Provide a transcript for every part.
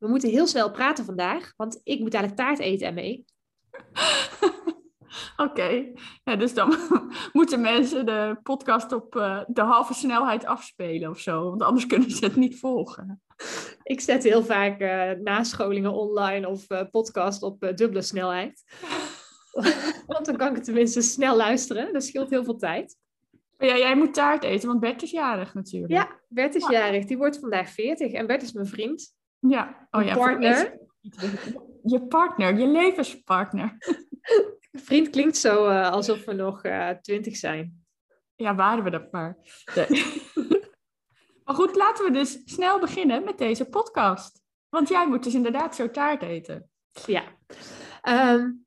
We moeten heel snel praten vandaag, want ik moet eigenlijk taart eten en mee. Oké, ja, dus dan moeten mensen de podcast op uh, de halve snelheid afspelen of zo, want anders kunnen ze het niet volgen. Ik zet heel vaak uh, nascholingen online of uh, podcast op dubbele snelheid. want dan kan ik het tenminste snel luisteren. Dat scheelt heel veel tijd. Ja, jij moet taart eten, want Bert is jarig natuurlijk. Ja, Bert is jarig. Die wordt vandaag 40 en Bert is mijn vriend. Ja, oh ja. Partner. Je partner, je levenspartner. Vriend klinkt zo uh, alsof we nog uh, twintig zijn. Ja, waren we dat maar. maar goed, laten we dus snel beginnen met deze podcast. Want jij moet dus inderdaad zo taart eten. Ja. Um,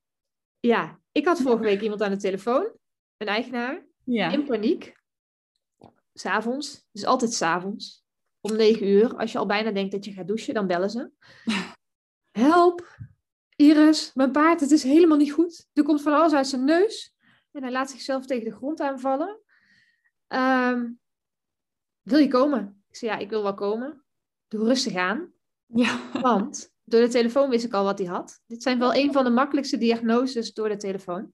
ja, ik had vorige week iemand aan de telefoon, een eigenaar, ja. in paniek. S'avonds, dus altijd s'avonds om negen uur, als je al bijna denkt dat je gaat douchen, dan bellen ze. Help, Iris, mijn paard, het is helemaal niet goed. Er komt van alles uit zijn neus. En hij laat zichzelf tegen de grond aanvallen. Um, wil je komen? Ik zei, ja, ik wil wel komen. Doe rustig aan. Ja. Want door de telefoon wist ik al wat hij had. Dit zijn wel een van de makkelijkste diagnoses door de telefoon.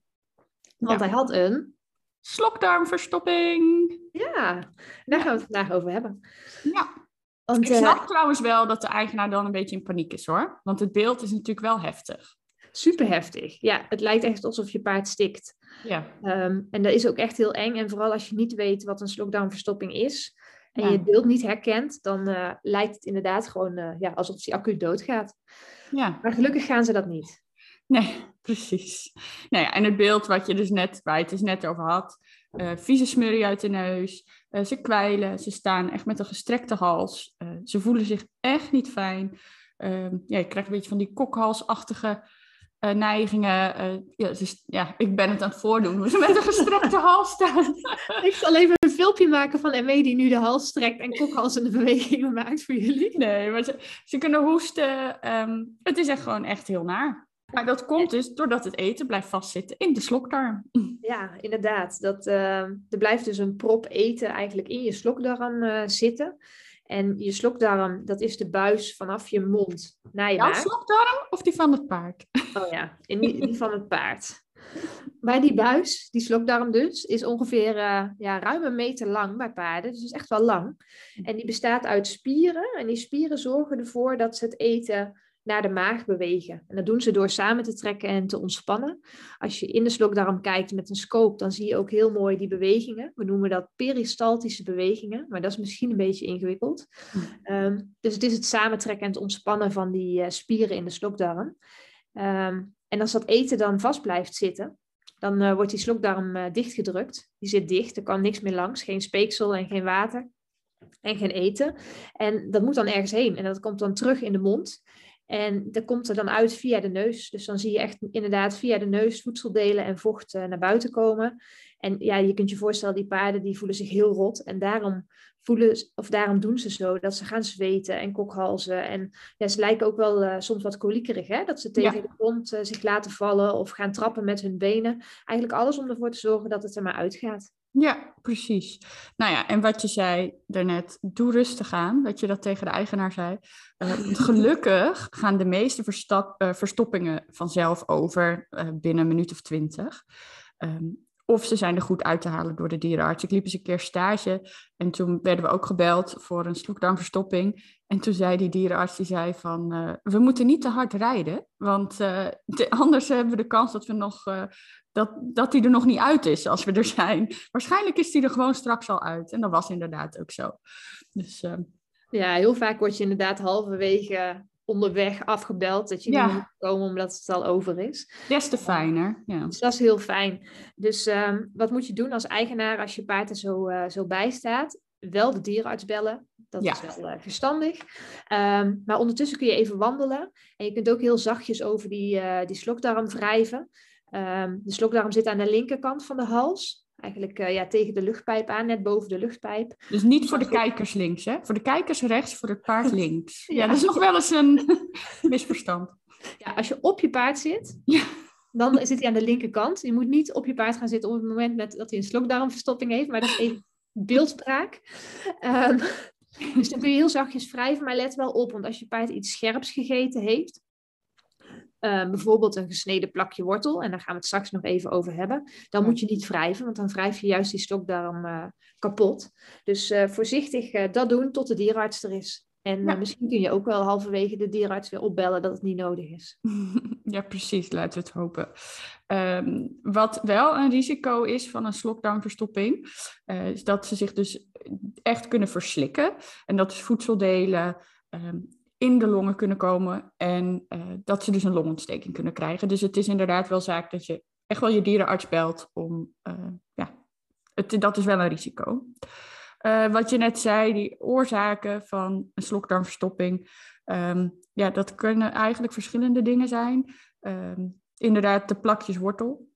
Want Ja. hij had een... Slokdarmverstopping. Ja, daar gaan we het vandaag over hebben. Ja. Want, Ik eh, snap trouwens wel dat de eigenaar dan een beetje in paniek is hoor. Want het beeld is natuurlijk wel heftig. super heftig. Ja, het lijkt echt alsof je paard stikt. Ja. Ehm, en dat is ook echt heel eng. En vooral als je niet weet wat een slokdarmverstopping is en Ja. je het beeld niet herkent, dan eh, lijkt het inderdaad gewoon eh, ja, alsof hij acuut doodgaat. Ja. Maar gelukkig gaan ze dat niet. Nee, precies. Nou ja, en het beeld wat je dus net, waar je het dus net over had. eh, vieze smurrie uit de neus. eh, ze kwijlen. Ze staan echt met een gestrekte hals. eh, ze voelen zich echt niet fijn. Ehm, ja, je krijgt een beetje van die kokhalsachtige neigingen. ja, dus, ja, ik ben het aan het voordoen. hoe ze met een gestrekte hals staan. Ik zal even een filmpje maken van ME die nu de hals strekt en kokhalzende bewegingen maakt voor jullie. Nee, maar ze, ze kunnen hoesten. ehm, het is echt gewoon echt heel naar. Maar dat komt dus doordat het eten blijft vastzitten in de slokdarm. Ja, inderdaad. Dat, eh, er blijft dus een prop eten eigenlijk in je slokdarm eh, zitten. En je slokdarm, dat is de buis vanaf je mond naar je Jouw maag. slokdarm of die van het paard? Oh ja, in die, die van het paard. Maar die buis, die slokdarm dus, is ongeveer eh, ja, ruim een meter lang bij paarden. Dus is echt wel lang. En die bestaat uit spieren. En die spieren zorgen ervoor dat ze het eten naar de maag bewegen. En dat doen ze door samen te trekken en te ontspannen. Als je in de slokdarm kijkt met een scope, dan zie je ook heel mooi die bewegingen. We noemen dat peristaltische bewegingen, maar dat is misschien een beetje ingewikkeld. Ehm, dus het is het samentrekken en het ontspannen van die eh, spieren in de slokdarm. Ehm, en als dat eten dan vast blijft zitten, dan eh, wordt die slokdarm eh, dichtgedrukt. Die zit dicht, er kan niks meer langs, geen speeksel en geen water en geen eten. En dat moet dan ergens heen en dat komt dan terug in de mond. En dat komt er dan uit via de neus. Dus dan zie je echt inderdaad via de neus voedseldelen en vocht eh, naar buiten komen. En ja, je kunt je voorstellen, die paarden die voelen zich heel rot. En daarom, voelen, of daarom doen ze zo, dat ze gaan zweten en kokhalzen. En ja, ze lijken ook wel eh, soms wat koliekerig, hè? Dat ze tegen Ja. de grond eh, zich laten vallen of gaan trappen met hun benen. Eigenlijk alles om ervoor te zorgen dat het er maar uitgaat. Ja, precies. Nou ja, en wat je zei daarnet, doe rustig aan, dat je dat tegen de eigenaar zei. Eh, gelukkig gaan de meeste verstap, eh, verstoppingen vanzelf over eh, binnen een minuut of twintig. Ehm, of ze zijn er goed uit te halen door de dierenarts. Ik liep eens een keer stage en toen werden we ook gebeld voor een slokdarmverstopping. En toen zei die dierenarts, die zei van, eh, we moeten niet te hard rijden, want eh, de- anders hebben we de kans dat we nog eh, dat, dat die er nog niet uit is als we er zijn. Waarschijnlijk is die er gewoon straks al uit. En dat was inderdaad ook zo. Dus Ja, heel vaak word je inderdaad halverwege onderweg afgebeld dat je Ja. niet moet komen omdat het al over is. des te fijner. Ja. Dus dat is heel fijn. Dus ehm, wat moet je doen als eigenaar als je paard er zo, eh, zo bij staat? Wel de dierenarts bellen. Dat Ja. is wel eh, verstandig. Ehm, maar ondertussen kun je even wandelen. En je kunt ook heel zachtjes over die, eh, die slokdarm wrijven. Ehm, de slokdarm zit aan de linkerkant van de hals. Eigenlijk eh, ja, tegen de luchtpijp aan, net boven de luchtpijp. Dus niet voor de kijkers links, hè? Voor de kijkers rechts, voor het paard links. Ja, Ja. dat is nog wel eens een misverstand. Ja, als je op je paard zit, Ja. dan zit hij aan de linkerkant. Je moet niet op je paard gaan zitten op het moment met, dat hij een slokdarmverstopping heeft, maar dat is even beeldspraak. Ehm, dus dan kun je heel zachtjes wrijven, maar let wel op, want als je paard iets scherps gegeten heeft, ehm, bijvoorbeeld een gesneden plakje wortel, en daar gaan we het straks nog even over hebben, dan moet je niet wrijven, want dan wrijf je juist die stokdarm eh, kapot. Dus eh, voorzichtig eh, dat doen tot de dierenarts er is. En Ja. misschien kun je ook wel halverwege de dierenarts weer opbellen dat het niet nodig is. Ja, precies, laten we het hopen. Ehm, wat wel een risico is van een slokdarmverstopping, is dat ze zich dus echt kunnen verslikken. En dat dus voedseldelen ehm, in de longen kunnen komen en eh, dat ze dus een longontsteking kunnen krijgen. Dus het is inderdaad wel zaak dat je echt wel je dierenarts belt om, eh, ja, het, dat is wel een risico. Eh, wat je net zei, die oorzaken van een slokdarmverstopping, ehm, ja, dat kunnen eigenlijk verschillende dingen zijn. Ehm, inderdaad, de plakjes wortel.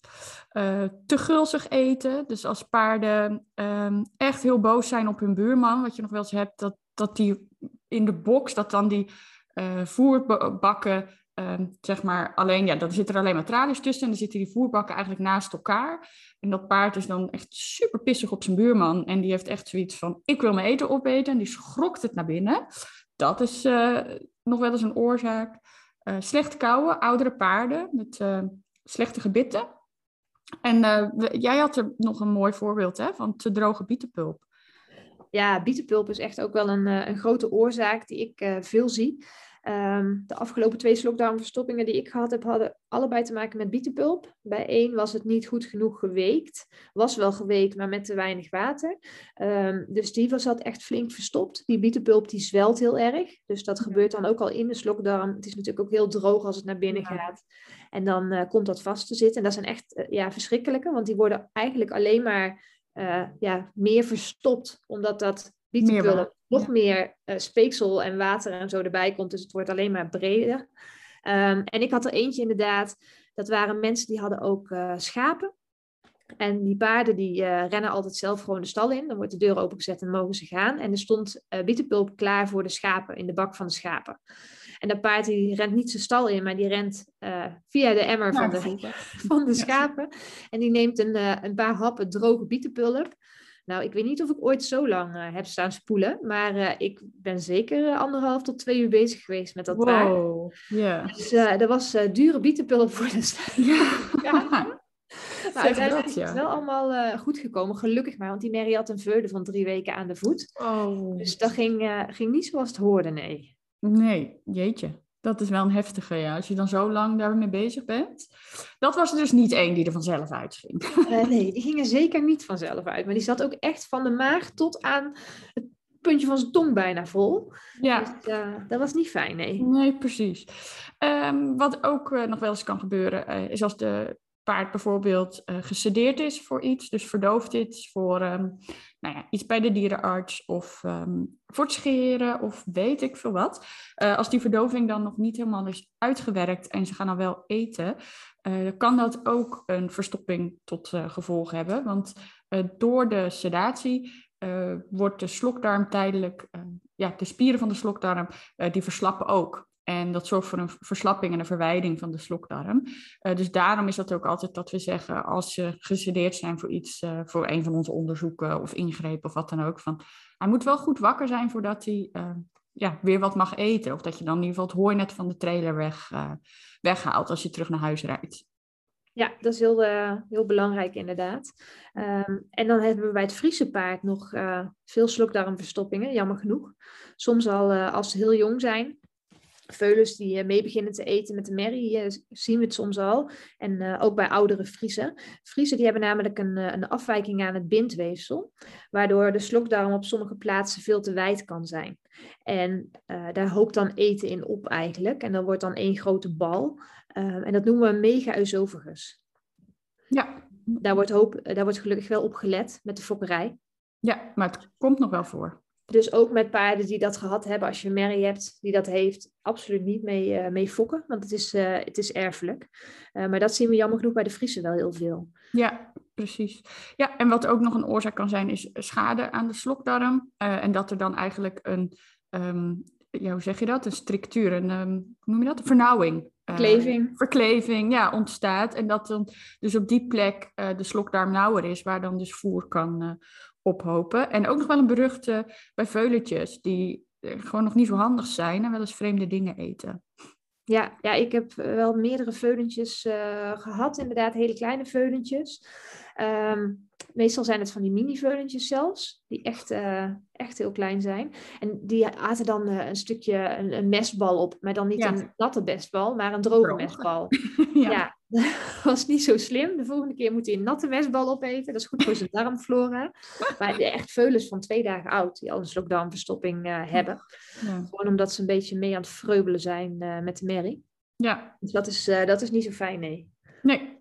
Eh, te gulzig eten. Dus als paarden ehm, echt heel boos zijn op hun buurman, wat je nog wel eens hebt, dat, dat die in de box, dat dan die eh, voerbakken, ehm, zeg maar, alleen, ja, dan zitten er alleen maar tralies tussen en dan zitten die voerbakken eigenlijk naast elkaar. En dat paard is dan echt super pissig op zijn buurman en die heeft echt zoiets van, ik wil mijn eten opeten en die schrokt het naar binnen. Dat is eh, nog wel eens een oorzaak. Eh, slecht kauwen, oudere paarden met eh, slechte gebitten. En eh, jij had er nog een mooi voorbeeld hè, van te droge bietenpulp. Ja, bietenpulp is echt ook wel een, een grote oorzaak die ik veel zie. Ehm, de afgelopen twee slokdarmverstoppingen die ik gehad heb, hadden allebei te maken met bietenpulp. Bij één was het niet goed genoeg geweekt. Was wel geweekt, maar met te weinig water. Ehm, dus die was zat echt flink verstopt. Die bietenpulp die zwelt heel erg. Dus dat Ja. gebeurt dan ook al in de slokdarm. Het is natuurlijk ook heel droog als het naar binnen Ja. gaat. En dan eh, komt dat vast te zitten. En dat zijn echt eh, ja, verschrikkelijke, want die worden eigenlijk alleen maar eh, ja, meer verstopt, omdat dat Meer bietenpulp water, nog ja. meer eh, speeksel en water en zo erbij komt. Dus het wordt alleen maar breder. Ehm, en ik had er eentje inderdaad, dat waren mensen die hadden ook eh, schapen. En die paarden die eh, rennen altijd zelf gewoon de stal in. Dan wordt de deur opengezet en mogen ze gaan. En er stond bietenpulp klaar voor de schapen, in de bak van de schapen. En dat paard die rent niet zijn stal in, maar die rent via de emmer van de, van de schapen. En die neemt een, een paar happen droge bietenpulp. Nou, ik weet niet of ik ooit zo lang eh, heb staan spoelen. Maar eh, ik ben zeker eh, anderhalf tot twee uur bezig geweest met dat paard. Wow, ja. Dus er was dure bietenpulp voor de schapen. Ja. Maar uiteindelijk dat, is het wel allemaal goed gekomen. Gelukkig maar, want die Mary had een veulen van drie weken aan de voet. Oh. Dus dat ging, ging niet zoals het hoorde, nee. Nee, jeetje. Dat is wel een heftige, ja. Als je dan zo lang daarmee bezig bent. Dat was er dus niet één die er vanzelf uitging. Eh, nee, die ging er zeker niet vanzelf uit. Maar die zat ook echt van de maag tot aan het puntje van zijn tong bijna vol. Ja, Dus eh, dat was niet fijn, nee. nee, precies. Ehm, wat ook eh, nog wel eens kan gebeuren, is als de paard bijvoorbeeld eh gesedeerd is voor iets, dus verdoofd is voor ehm, nou ja, iets bij de dierenarts of ehm, voor het scheren of weet ik veel wat. Eh, als die verdoving dan nog niet helemaal is uitgewerkt en ze gaan dan wel eten, eh, kan dat ook een verstopping tot gevolg hebben. Want door de sedatie wordt de slokdarm tijdelijk, ja, de spieren van de slokdarm, die verslappen ook. En dat zorgt voor een verslapping en een verwijding van de slokdarm. Eh, dus daarom is dat ook altijd dat we zeggen, als ze gesedeerd zijn voor iets, eh, voor een van onze onderzoeken of ingrepen of wat dan ook, van hij moet wel goed wakker zijn voordat hij eh, ja, weer wat mag eten. Of dat je dan in ieder geval het hooinet van de trailer weg, weghaalt als je terug naar huis rijdt. Ja, dat is heel, heel belangrijk inderdaad. Ehm, en dan hebben we bij het Friese paard nog veel slokdarmverstoppingen, jammer genoeg. Soms al als ze heel jong zijn. Veulens die eh, mee beginnen te eten met de merrie, eh, zien we het soms al. En eh, ook bij oudere Friesen. Friesen die hebben namelijk een, een afwijking aan het bindweefsel. Waardoor de slokdarm op sommige plaatsen veel te wijd kan zijn. En daar hoopt dan eten in op eigenlijk. En dan wordt dan één grote bal. En dat noemen we mega-oesophagus. Ja. Daar wordt, hoop, daar wordt gelukkig wel op gelet met de fokkerij. ja, maar het komt nog wel voor. Dus ook met paarden die dat gehad hebben, als je een merrie hebt die dat heeft, absoluut niet mee, uh, mee fokken, want het is, uh, het is erfelijk. Uh, maar dat zien we jammer genoeg bij de Friese wel heel veel. Ja, precies. Ja, en wat ook nog een oorzaak kan zijn, is schade aan de slokdarm. en dat er dan eigenlijk een, um, ja, hoe zeg je dat? Een structuur, een, um, hoe noem je dat? Een vernauwing. Verkleving. verkleving, ja, ontstaat. En dat dan dus op die plek de slokdarm nauwer is, waar dan dus voer kan ophopen. En ook nog wel een beruchte bij veuletjes, die gewoon nog niet zo handig zijn en wel eens vreemde dingen eten. Ja, ja ik heb wel meerdere veulentjes uh, gehad, inderdaad, hele kleine veulentjes. Um, meestal zijn het van die mini-veulentjes zelfs, die echt, uh, echt heel klein zijn. En die aten dan uh, een stukje, een, een, mestbal op, maar dan niet ja. een natte mestbal, maar een droge ja. ja. Dat was niet zo slim. De volgende keer moet hij een natte mestbal opeten. Dat is goed voor zijn darmflora. Maar echt veulens van twee dagen oud, die al een slokdarmverstopping uh, hebben. Ja. Gewoon omdat ze een beetje mee aan het vreubelen zijn met de merrie. Ja. Dus dat is, dat is niet zo fijn, nee. Nee,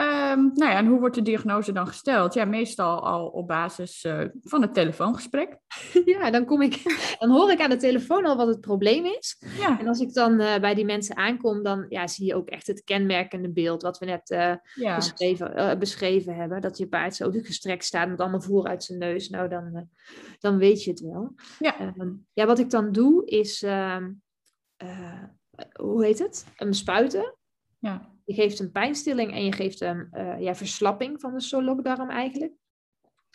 Um, nou ja, en hoe wordt de diagnose dan gesteld? Ja, meestal al op basis uh, van het telefoongesprek. Ja, dan, kom ik, dan hoor ik aan de telefoon al wat het probleem is. Ja. En als ik dan uh, bij die mensen aankom, dan ja, zie je ook echt het kenmerkende beeld wat we net uh, ja. beschreven, beschreven hebben. Dat je paard zo gestrekt staat met allemaal voer uit zijn neus. Nou, dan, dan weet je het wel. Ja. Um, ja, wat ik dan doe is, hoe heet het? Hem spuiten. Ja. Je geeft een pijnstilling en je geeft hem uh, ja, verslapping van de solokdarm eigenlijk.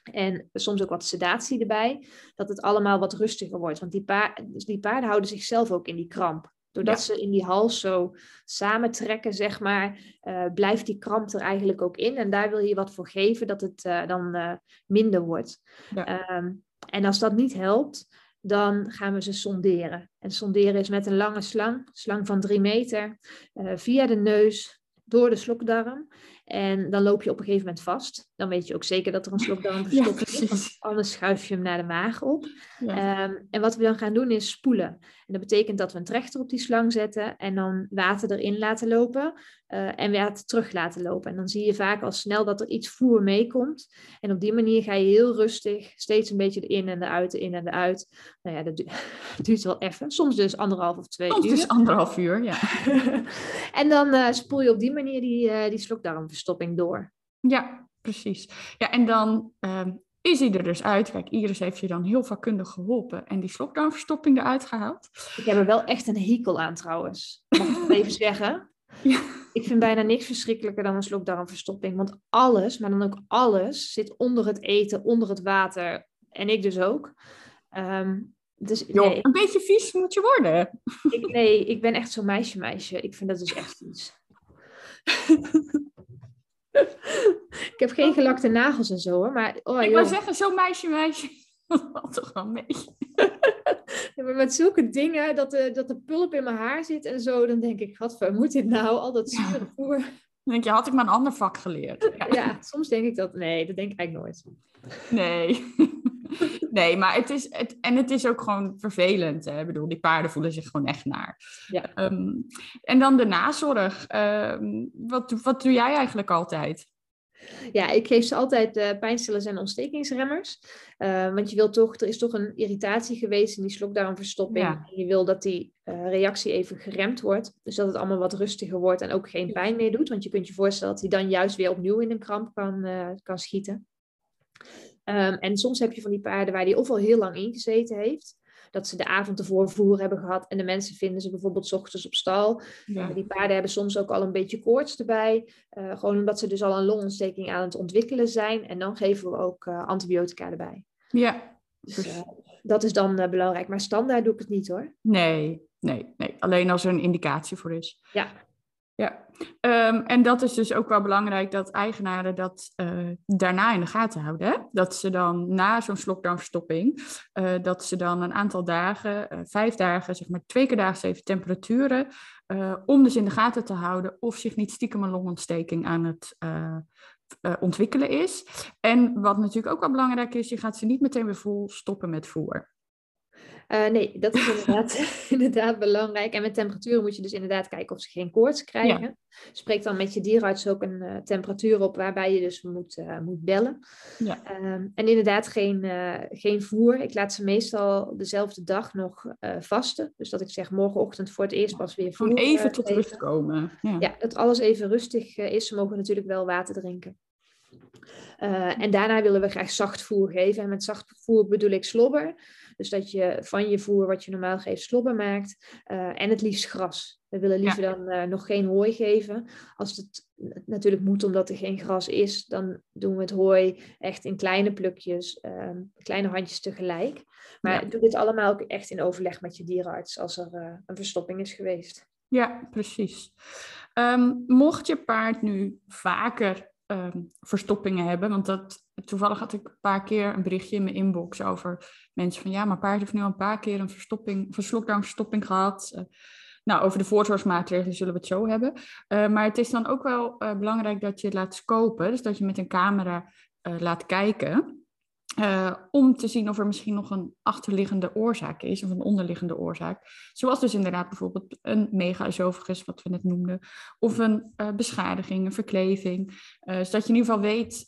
En soms ook wat sedatie erbij, dat het allemaal wat rustiger wordt. Want die, paard, dus die paarden houden zichzelf ook in die kramp. Doordat ze in die hals zo samentrekken, zeg maar, uh, blijft die kramp er eigenlijk ook in. En daar wil je wat voor geven, dat het uh, dan uh, minder wordt. Ja. Um, en als dat niet helpt, dan gaan we ze sonderen. En sonderen is met een lange slang, slang van drie meter, via de neus door de slokdarm. En dan loop je op een gegeven moment vast. Dan weet je ook zeker dat er een slokdarm verstopt ja, is. Want anders schuif je hem naar de maag op. Ja. Um, en wat we dan gaan doen is spoelen. En dat betekent dat we een trechter op die slang zetten. En dan water erin laten lopen. Uh, en water terug laten lopen. En dan zie je vaak al snel dat er iets voer meekomt. En op die manier ga je heel rustig steeds een beetje erin en eruit, in en eruit. Nou ja, dat du duurt wel even. Soms dus anderhalf of twee Soms uur. Soms dus anderhalf uur, ja. en dan uh, spoel je op die manier die, uh, die slokdarmverstopping door. Ja, precies. Ja, en dan uh, is hij er dus uit. Kijk, Iris heeft je dan heel vakkundig geholpen en die slokdarmverstopping eruit gehaald. Ik heb er wel echt een hekel aan trouwens. Mag ik even zeggen? Ja. Ik vind bijna niks verschrikkelijker dan een slokdarmverstopping. Want alles, maar dan ook alles, zit onder het eten, onder het water. En ik dus ook. Um, dus, jo, nee. Een beetje vies moet je worden. Ik, nee, ik ben echt zo'n meisje meisje. Ik vind dat dus echt vies. ik heb geen gelakte nagels en zo hoor. Maar, oh, ik wil zeggen, zo'n meisje meisje. Dat toch wel mee. ja, maar met zulke dingen, dat de, dat de pulp in mijn haar zit en zo, dan denk ik, wat moet dit nou? Al dat zure voer. Dan denk je, had ik maar een ander vak geleerd. Ja. ja, soms denk ik dat, nee, dat denk ik eigenlijk nooit. Nee. nee, maar het is, het, en het is ook gewoon vervelend. Hè? Ik bedoel, die paarden voelen zich gewoon echt naar. Ja. Um, en dan de nazorg. Um, wat, wat doe jij eigenlijk altijd? Ja, ik geef ze altijd uh, pijnstillers en ontstekingsremmers. Uh, want je wil toch, er is toch een irritatie geweest in die slokdarmverstopping. Ja. En je wil dat die uh, reactie even geremd wordt. Dus dat het allemaal wat rustiger wordt en ook geen pijn meer doet. Want je kunt je voorstellen dat hij dan juist weer opnieuw in een kramp kan, kan schieten. Um, en soms heb je van die paarden waar die of al heel lang ingezeten heeft dat ze de avond ervoor voer hebben gehad. En de mensen vinden ze bijvoorbeeld ochtends op stal. Ja. die paarden hebben soms ook al een beetje koorts erbij. Uh, gewoon omdat ze dus al een longontsteking aan het ontwikkelen zijn. En dan geven we ook uh, antibiotica erbij. Ja. Dus, uh, dat is dan belangrijk. Maar standaard doe ik het niet hoor. Nee, nee, nee. Alleen als er een indicatie voor is. Ja. Ja, um, en dat is dus ook wel belangrijk dat eigenaren dat uh, daarna in de gaten houden. Hè? Dat ze dan na zo'n slokdarmverstopping, uh, dat ze dan een aantal dagen, uh, vijf dagen, zeg maar twee keer daags even temperaturen, om dus in de gaten te houden of zich niet stiekem een longontsteking aan het ontwikkelen is. En wat natuurlijk ook wel belangrijk is, je gaat ze niet meteen weer vol stoppen met voer. Uh, nee, dat is inderdaad, inderdaad belangrijk. En met temperaturen moet je dus inderdaad kijken of ze geen koorts krijgen. Spreek dan met je dierenarts ook een uh, temperatuur op waarbij je dus moet, uh, moet bellen. Ja. Um, en inderdaad geen, geen voer. Ik laat ze meestal dezelfde dag nog vasten. Dus dat ik zeg morgenochtend voor het eerst pas weer voer. Gewoon even tot rust komen. Ja. ja. dat alles even rustig is. Ze mogen natuurlijk wel water drinken. En daarna willen we graag zacht voer geven. En met zacht voer bedoel ik slobber. Dus dat je van je voer wat je normaal geeft slobber maakt. Uh, en het liefst gras. We willen liever dan uh, nog geen hooi geven. Als het natuurlijk moet omdat er geen gras is, dan doen we het hooi echt in kleine plukjes, um, kleine handjes tegelijk. Maar ja. doe dit allemaal ook echt in overleg met je dierenarts als er een verstopping is geweest. Ja, precies. Um, mocht je paard nu vaker um, verstoppingen hebben. Want dat, toevallig had ik een paar keer een berichtje in mijn inbox over mensen van ja, maar paard heeft nu al een paar keer een verstopping, een slokdarmverstopping gehad. Uh, nou, over de voorzorgsmaatregelen zullen we het zo hebben. Uh, maar het is dan ook wel uh, belangrijk dat je het laat scopen. Dus dat je met een camera laat kijken. Uh, om te zien of er misschien nog een achterliggende oorzaak is, of een onderliggende oorzaak. Zoals dus inderdaad bijvoorbeeld een mega-esophagus, wat we net noemden, of een uh, beschadiging, een verkleving. Uh, zodat je in ieder geval weet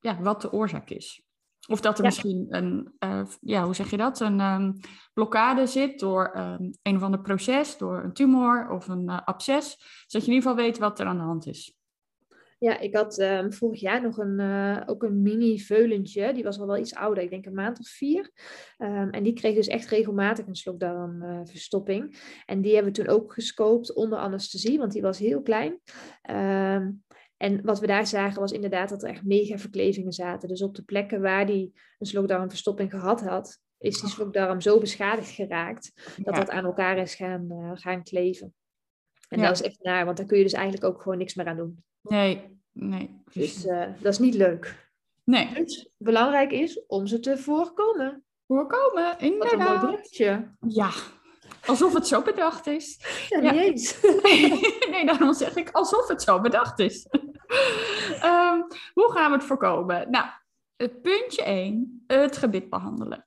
ja, wat de oorzaak is. Of dat er ja. misschien een, ja, hoe zeg je dat, een um, blokkade zit door um, een of ander proces, door een tumor of een absces. Zodat je in ieder geval weet wat er aan de hand is. Ja, ik had um, vorig jaar nog een, uh, ook een mini veulentje. Die was al wel iets ouder, ik denk een maand of vier. Um, en die kreeg dus echt regelmatig een slokdarmverstopping. En die hebben we toen ook gescoopt onder anesthesie, want die was heel klein. Um, en wat we daar zagen was inderdaad dat er echt mega verklevingen zaten. Dus op de plekken waar die een slokdarmverstopping gehad had, is die slokdarm zo beschadigd geraakt dat ja. dat aan elkaar is gaan, uh, gaan kleven. En ja. dat is echt naar, want daar kun je dus eigenlijk ook gewoon niks meer aan doen. Nee, nee. Dus uh, dat is niet leuk. Nee. Dus belangrijk is om ze te voorkomen. Voorkomen, inderdaad. Wat een mooi bruggetje. Ja, alsof het zo bedacht is. Ja, niet ja. eens. nee, nee, daarom zeg ik alsof het zo bedacht is. um, hoe gaan we het voorkomen? Nou, het puntje 1, het gebit behandelen.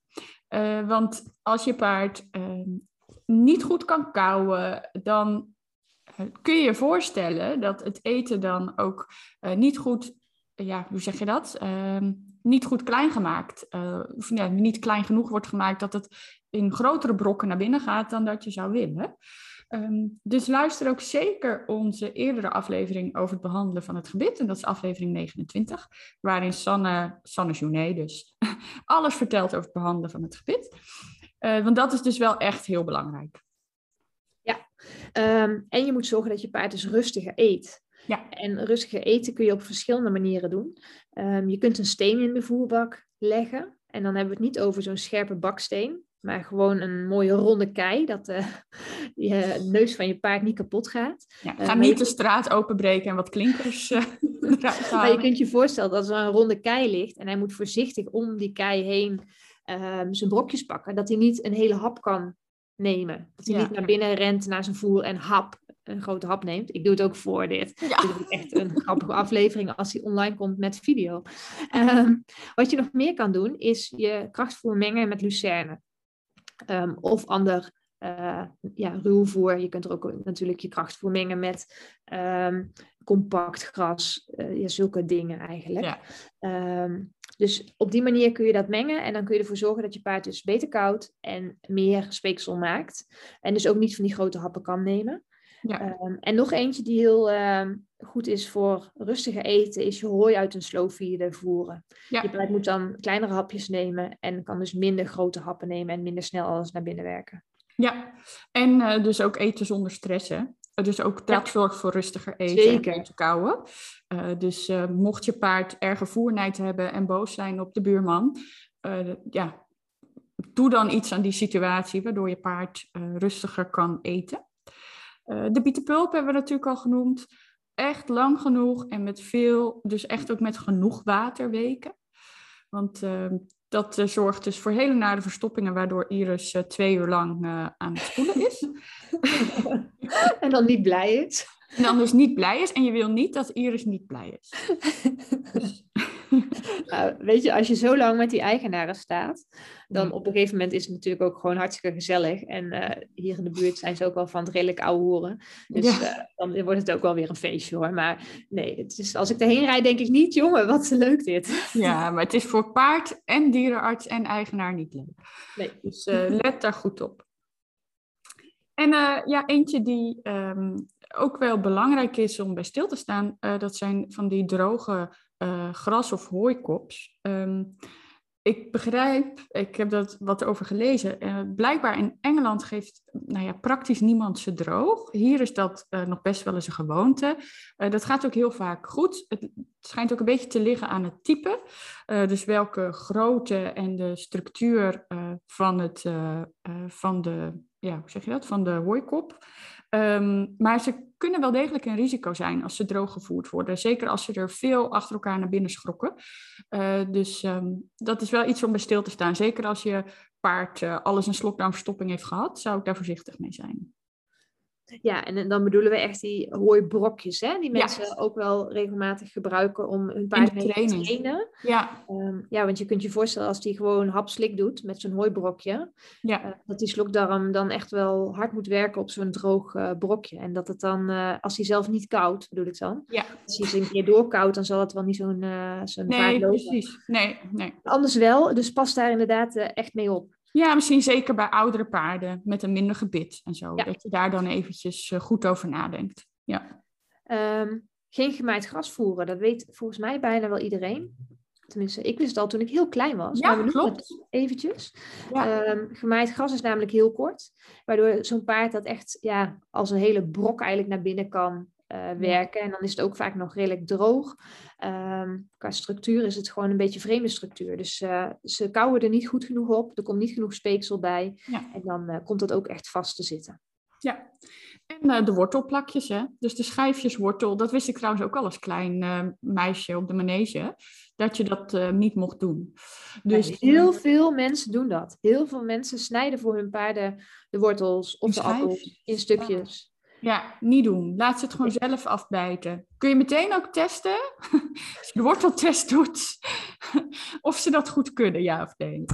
Uh, want als je paard uh, niet goed kan kauwen, dan kun je je voorstellen dat het eten dan ook uh, niet goed, ja, hoe zeg je dat? Uh, niet goed klein gemaakt, uh, of ja, niet klein genoeg wordt gemaakt dat het in grotere brokken naar binnen gaat dan dat je zou willen. Um, dus luister ook zeker onze eerdere aflevering over het behandelen van het gebit. En dat is aflevering 29, waarin Sanne, Sanne Jounet dus alles vertelt over het behandelen van het gebit. Want dat is dus wel echt heel belangrijk. Um, en je moet zorgen dat je paard dus rustiger eet. Ja. En rustiger eten kun je op verschillende manieren doen. Um, je kunt een steen in de voerbak leggen. En dan hebben we het niet over zo'n scherpe baksteen. Maar gewoon een mooie ronde kei, dat uh, je neus van je paard niet kapot gaat. Ja, ga uh, niet de straat openbreken en wat klinkers uh, Maar je kunt je voorstellen dat er een ronde kei ligt en hij moet voorzichtig om die kei heen zijn brokjes pakken. Dat hij niet een hele hap kan nemen. Dat hij ja. niet naar binnen rent naar zijn voer en hap, een grote hap neemt. Ik doe het ook voor dit. Ja. Dit is echt een grappige aflevering als hij online komt met video. Um, wat je nog meer kan doen, is je krachtvoer mengen met lucerne. Um, of ander uh, ja, ruwvoer. Je kunt er ook natuurlijk je krachtvoer mengen met um, compact gras. Uh, ja, zulke dingen eigenlijk. Ja. Dus op die manier kun je dat mengen en dan kun je ervoor zorgen dat je paard dus beter koud en meer speeksel maakt. En dus ook niet van die grote happen kan nemen. Ja. Um, en nog eentje die heel um, goed is voor rustiger eten, is je hooi uit een slow feeder voeren. Ja. Je paard moet dan kleinere hapjes nemen en kan dus minder grote happen nemen en minder snel alles naar binnen werken. Ja, en uh, dus ook eten zonder stress, hè? Dus ook dat ja. zorgt voor rustiger eten Zeker. en te kauwen. Uh, dus uh, mocht je paard erge voernijd hebben en boos zijn op de buurman, uh, ja, doe dan iets aan die situatie waardoor je paard rustiger kan eten. de bietenpulp hebben we natuurlijk al genoemd. Echt lang genoeg en met veel, dus echt ook met genoeg water weken. Want dat uh, zorgt dus voor hele nare verstoppingen, waardoor Iris uh, twee uur lang uh, aan het spoelen is. en dan niet blij is. En dan dus niet blij is. En je wil niet dat Iris niet blij is. Dus, Nou, weet je, als je zo lang met die eigenaren staat, dan Ja. op een gegeven moment is het natuurlijk ook gewoon hartstikke gezellig. En eh, hier in de buurt zijn ze ook wel van het redelijk ouwe horen. Dus Ja. eh, dan wordt het ook wel weer een feestje hoor. Maar nee, het is, als ik erheen rijd, denk ik niet, jongen, wat leuk dit. Ja, maar het is voor paard en dierenarts en eigenaar niet leuk. Nee. Dus eh, let daar goed op. En eh, ja, eentje die ehm, ook wel belangrijk is om bij stil te staan, eh, dat zijn van die droge eh, gras- of hooikops. Ehm, ik begrijp, ik heb dat wat over gelezen. eh, blijkbaar in Engeland geeft nou ja, praktisch niemand ze droog. Hier is dat nog best wel eens een gewoonte. Dat gaat ook heel vaak goed. Het schijnt ook een beetje te liggen aan het type. Dus welke grootte en de structuur van, het, van, de, ja, hoe zeg je dat? van de hooikop. Ehm, maar ze kunnen wel degelijk een risico zijn als ze droog gevoerd worden. Zeker als ze er veel achter elkaar naar binnen schrokken. Eh, dus ehm, dat is wel iets om bij stil te staan. Zeker als je paard eh, alles een slokdarmverstopping heeft gehad, zou ik daar voorzichtig mee zijn. Ja, en dan bedoelen we echt die hooibrokjes, hè? Die Ja. mensen ook wel regelmatig gebruiken om hun paard mee te trainen. Ja, Ehm, ja, want je kunt je voorstellen als die gewoon hapslik doet met zo'n hooibrokje, ja, eh, dat die slokdarm dan echt wel hard moet werken op zo'n droog eh, brokje. En dat het dan, eh, als hij zelf niet koud, bedoel ik dan, ja. als hij ze een keer doorkoudt, dan zal het wel niet zo'n zo'n vaart Nee, lopen. precies. Nee, nee. Anders wel, dus pas daar inderdaad echt mee op. Ja, misschien zeker bij oudere paarden met een minder gebit en zo. Ja. Dat je daar dan eventjes eh, goed over nadenkt. Ja. Ehm, geen gemaaid gras voeren, dat weet volgens mij bijna wel iedereen. Tenminste, ik wist het al toen ik heel klein was. Ja, maar we klopt. het eventjes. Ja. Ehm, gemaaid gras is namelijk heel kort. Waardoor zo'n paard dat echt ja, als een hele brok eigenlijk naar binnen kan eh, werken. En dan is het ook vaak nog redelijk droog. Ehm, qua structuur is het gewoon een beetje vreemde structuur. Dus eh, ze kouwen er niet goed genoeg op. Er komt niet genoeg speeksel bij. Ja. En dan eh, komt dat ook echt vast te zitten. Ja, en de wortelplakjes, hè? Dus de schijfjes wortel, dat wist ik trouwens ook al als klein meisje op de manege, dat je dat niet mocht doen. Dus heel veel mensen doen dat. Heel veel mensen snijden voor hun paarden de wortels of de appels in stukjes. Ja, niet doen. Laat ze het gewoon zelf afbijten. Kun je meteen ook testen, als je de worteltest doet, of ze dat goed kunnen, ja of nee.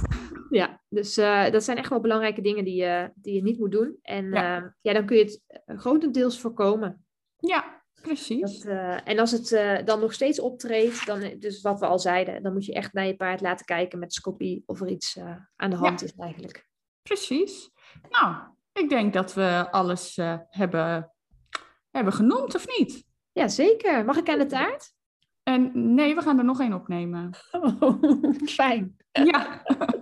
Ja, dus eh, dat zijn echt wel belangrijke dingen die je, die je niet moet doen. En Ja. ja, ja dan kun je het eh, grotendeels voorkomen. Ja, precies. Dat, eh, en als het eh, dan nog steeds optreedt, dan, dus wat we al zeiden, dan moet je echt naar je paard laten kijken met scopie of er iets eh, aan de hand is eigenlijk. Precies. Nou, ik denk dat we alles eh, hebben, hebben genoemd, of niet? Ja, zeker. Mag ik aan de taart? En nee, we gaan er nog één opnemen. fijn. Ja.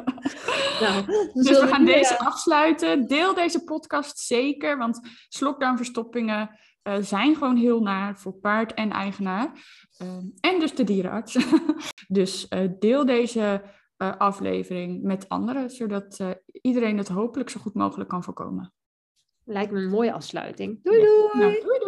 Nou, Dus we gaan deze eh, afsluiten. Deel deze podcast zeker, want slokdarmverstoppingen eh, zijn gewoon heel naar voor paard en eigenaar. Eh, en dus de dierenarts. dus deel deze eh, aflevering met anderen, zodat eh, iedereen het hopelijk zo goed mogelijk kan voorkomen. Lijkt me een mooie afsluiting. Doei doei! Nou, doei